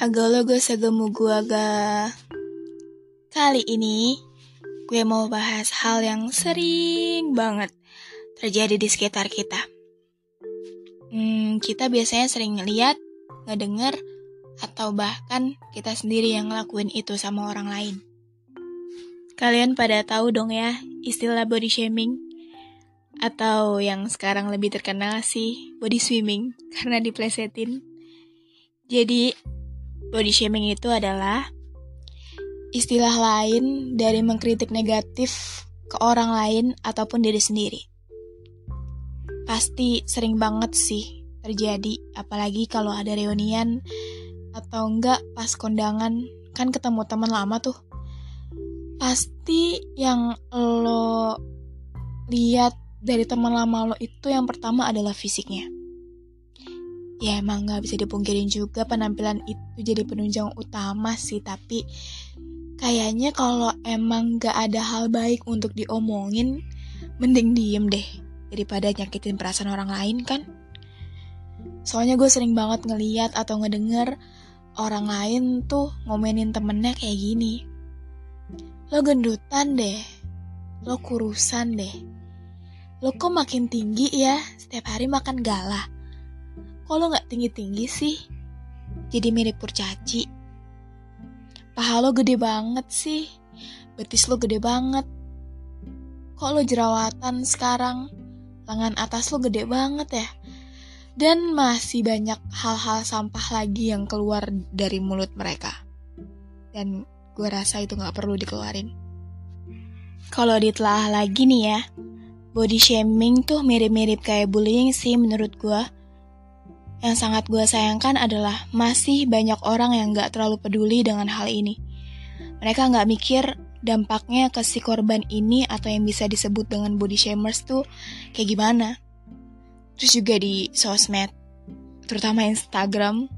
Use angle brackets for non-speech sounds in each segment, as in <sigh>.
Hagalogo segemu gua ga. Kali ini gue mau bahas hal yang sering banget terjadi di sekitar kita. Hmm, kita biasanya sering ngeliat, ngedenger, atau bahkan kita sendiri yang ngelakuin itu sama orang lain. Kalian pada tahu dong ya istilah body shaming? Atau yang sekarang lebih terkenal sih body swimming <laughs> karena diplesetin. Jadi Body shaming itu adalah istilah lain dari mengkritik negatif ke orang lain ataupun diri sendiri. Pasti sering banget sih terjadi, apalagi kalau ada reunian atau enggak pas kondangan, kan ketemu teman lama tuh. Pasti yang lo lihat dari teman lama lo itu yang pertama adalah fisiknya ya emang nggak bisa dipungkirin juga penampilan itu jadi penunjang utama sih tapi kayaknya kalau emang nggak ada hal baik untuk diomongin mending diem deh daripada nyakitin perasaan orang lain kan? Soalnya gue sering banget ngeliat atau ngedenger orang lain tuh ngomenin temennya kayak gini. Lo gendutan deh. Lo kurusan deh. Lo kok makin tinggi ya? Setiap hari makan galah Kok lo gak tinggi-tinggi sih? Jadi mirip kurcaci. Paha lo gede banget sih. Betis lo gede banget. Kok lo jerawatan sekarang? Lengan atas lo gede banget ya? Dan masih banyak hal-hal sampah lagi yang keluar dari mulut mereka. Dan gue rasa itu gak perlu dikeluarin. Kalau ditelah lagi nih ya, body shaming tuh mirip-mirip kayak bullying sih menurut gue yang sangat gue sayangkan adalah masih banyak orang yang gak terlalu peduli dengan hal ini. Mereka gak mikir dampaknya ke si korban ini atau yang bisa disebut dengan body shamers tuh kayak gimana. Terus juga di sosmed, terutama Instagram.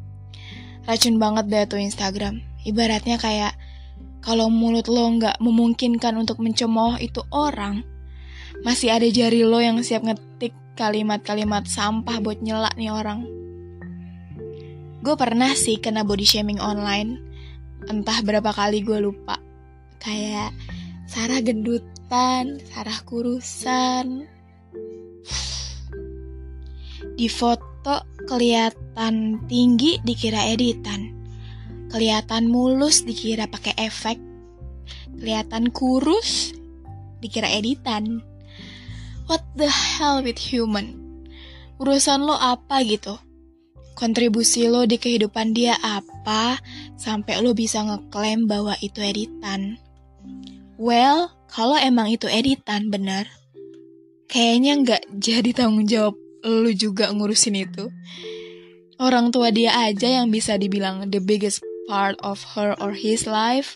Racun banget deh tuh Instagram. Ibaratnya kayak kalau mulut lo nggak memungkinkan untuk mencemooh itu orang, masih ada jari lo yang siap ngetik kalimat-kalimat sampah buat nyela nih orang. Gue pernah sih kena body shaming online. Entah berapa kali gue lupa. Kayak Sarah gendutan, Sarah kurusan. Di foto kelihatan tinggi dikira editan. Kelihatan mulus dikira pakai efek. Kelihatan kurus dikira editan. What the hell with human? Urusan lo apa gitu? Kontribusi lo di kehidupan dia apa sampai lo bisa ngeklaim bahwa itu editan. Well, kalau emang itu editan bener, kayaknya nggak <laughs> jadi tanggung jawab lo juga ngurusin itu. Orang tua dia aja yang bisa dibilang the biggest part of her or his life,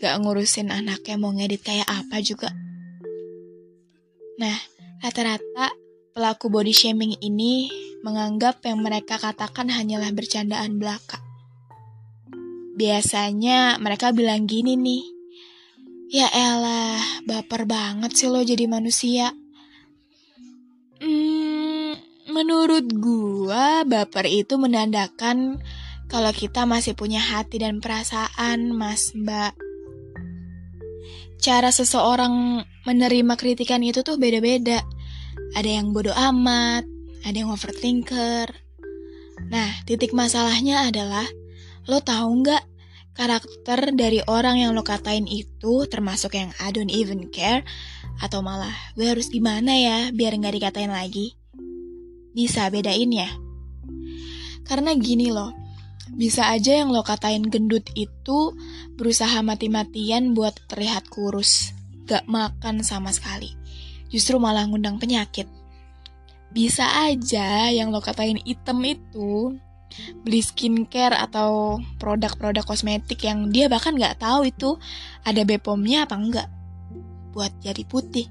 gak ngurusin anaknya mau ngedit kayak apa juga. Nah, rata-rata pelaku body shaming ini menganggap yang mereka katakan hanyalah bercandaan belaka. Biasanya mereka bilang gini nih, Ya elah, baper banget sih lo jadi manusia. Hmm, menurut gua, baper itu menandakan kalau kita masih punya hati dan perasaan, mas mbak. Cara seseorang menerima kritikan itu tuh beda-beda. Ada yang bodoh amat, ada yang overthinker. Nah, titik masalahnya adalah lo tahu nggak karakter dari orang yang lo katain itu termasuk yang I don't even care atau malah gue harus gimana ya biar nggak dikatain lagi? Bisa bedain ya? Karena gini loh, bisa aja yang lo katain gendut itu berusaha mati-matian buat terlihat kurus. gak makan sama sekali. Justru malah ngundang penyakit. Bisa aja yang lo katain item itu beli skincare atau produk-produk kosmetik yang dia bahkan nggak tahu itu ada Bepomnya apa enggak buat jadi putih.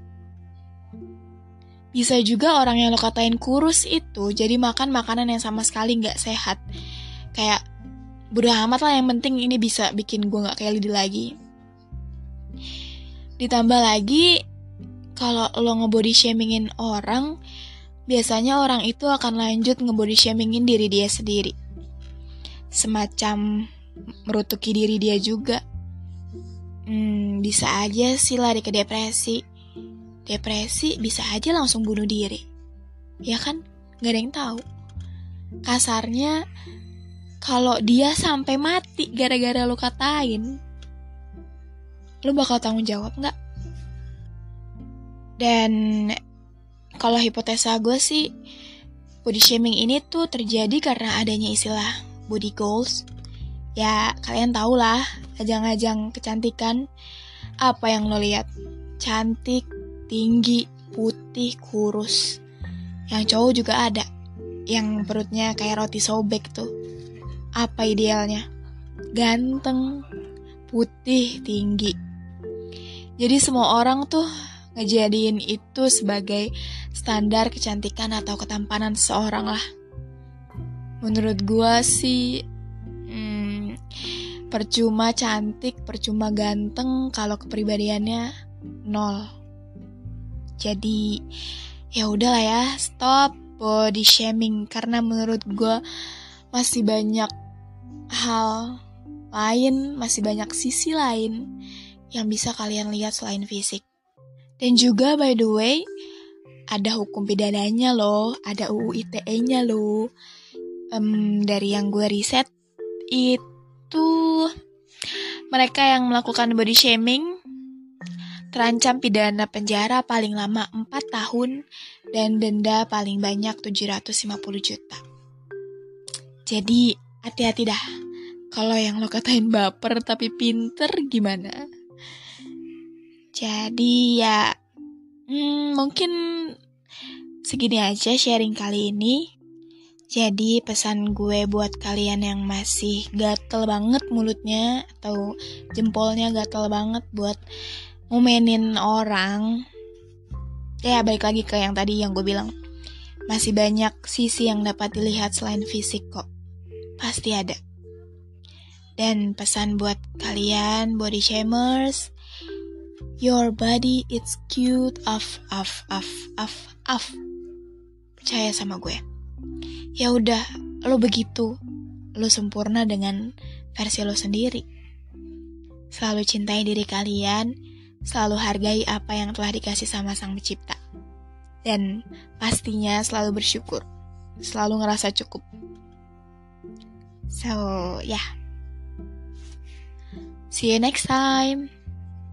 Bisa juga orang yang lo katain kurus itu jadi makan makanan yang sama sekali nggak sehat. Kayak bodo amat lah yang penting ini bisa bikin gue nggak kayak Lidi lagi. Ditambah lagi kalau lo ngebody shamingin orang, biasanya orang itu akan lanjut ngebody shamingin diri dia sendiri. Semacam merutuki diri dia juga. Hmm, bisa aja sih lari ke depresi depresi bisa aja langsung bunuh diri. Ya kan? Gak ada yang tahu. Kasarnya, kalau dia sampai mati gara-gara lo katain, lo bakal tanggung jawab nggak? Dan kalau hipotesa gue sih, body shaming ini tuh terjadi karena adanya istilah body goals. Ya, kalian tau lah, ajang-ajang kecantikan. Apa yang lo lihat? Cantik, tinggi, putih, kurus. Yang cowok juga ada, yang perutnya kayak roti sobek tuh. Apa idealnya? Ganteng, putih, tinggi. Jadi semua orang tuh ngejadiin itu sebagai standar kecantikan atau ketampanan seseorang lah. Menurut gua sih, hmm, percuma cantik, percuma ganteng kalau kepribadiannya nol. Jadi ya udahlah ya, stop body shaming karena menurut gue masih banyak hal lain, masih banyak sisi lain yang bisa kalian lihat selain fisik. Dan juga by the way, ada hukum pidananya loh, ada UU ITE-nya loh. Um, dari yang gue riset itu mereka yang melakukan body shaming terancam pidana penjara paling lama 4 tahun dan denda paling banyak 750 juta. Jadi hati-hati dah. Kalau yang lo katain baper tapi pinter gimana? Jadi ya hmm, mungkin segini aja sharing kali ini. Jadi pesan gue buat kalian yang masih gatel banget mulutnya atau jempolnya gatel banget buat ngomenin orang. Ya balik lagi ke yang tadi yang gue bilang. Masih banyak sisi yang dapat dilihat selain fisik kok. Pasti ada. Dan pesan buat kalian body shamers your body it's cute of of of of of percaya sama gue ya udah lo begitu lo sempurna dengan versi lo sendiri selalu cintai diri kalian selalu hargai apa yang telah dikasih sama Sang Pencipta. Dan pastinya selalu bersyukur, selalu ngerasa cukup. So, ya. Yeah. See you next time.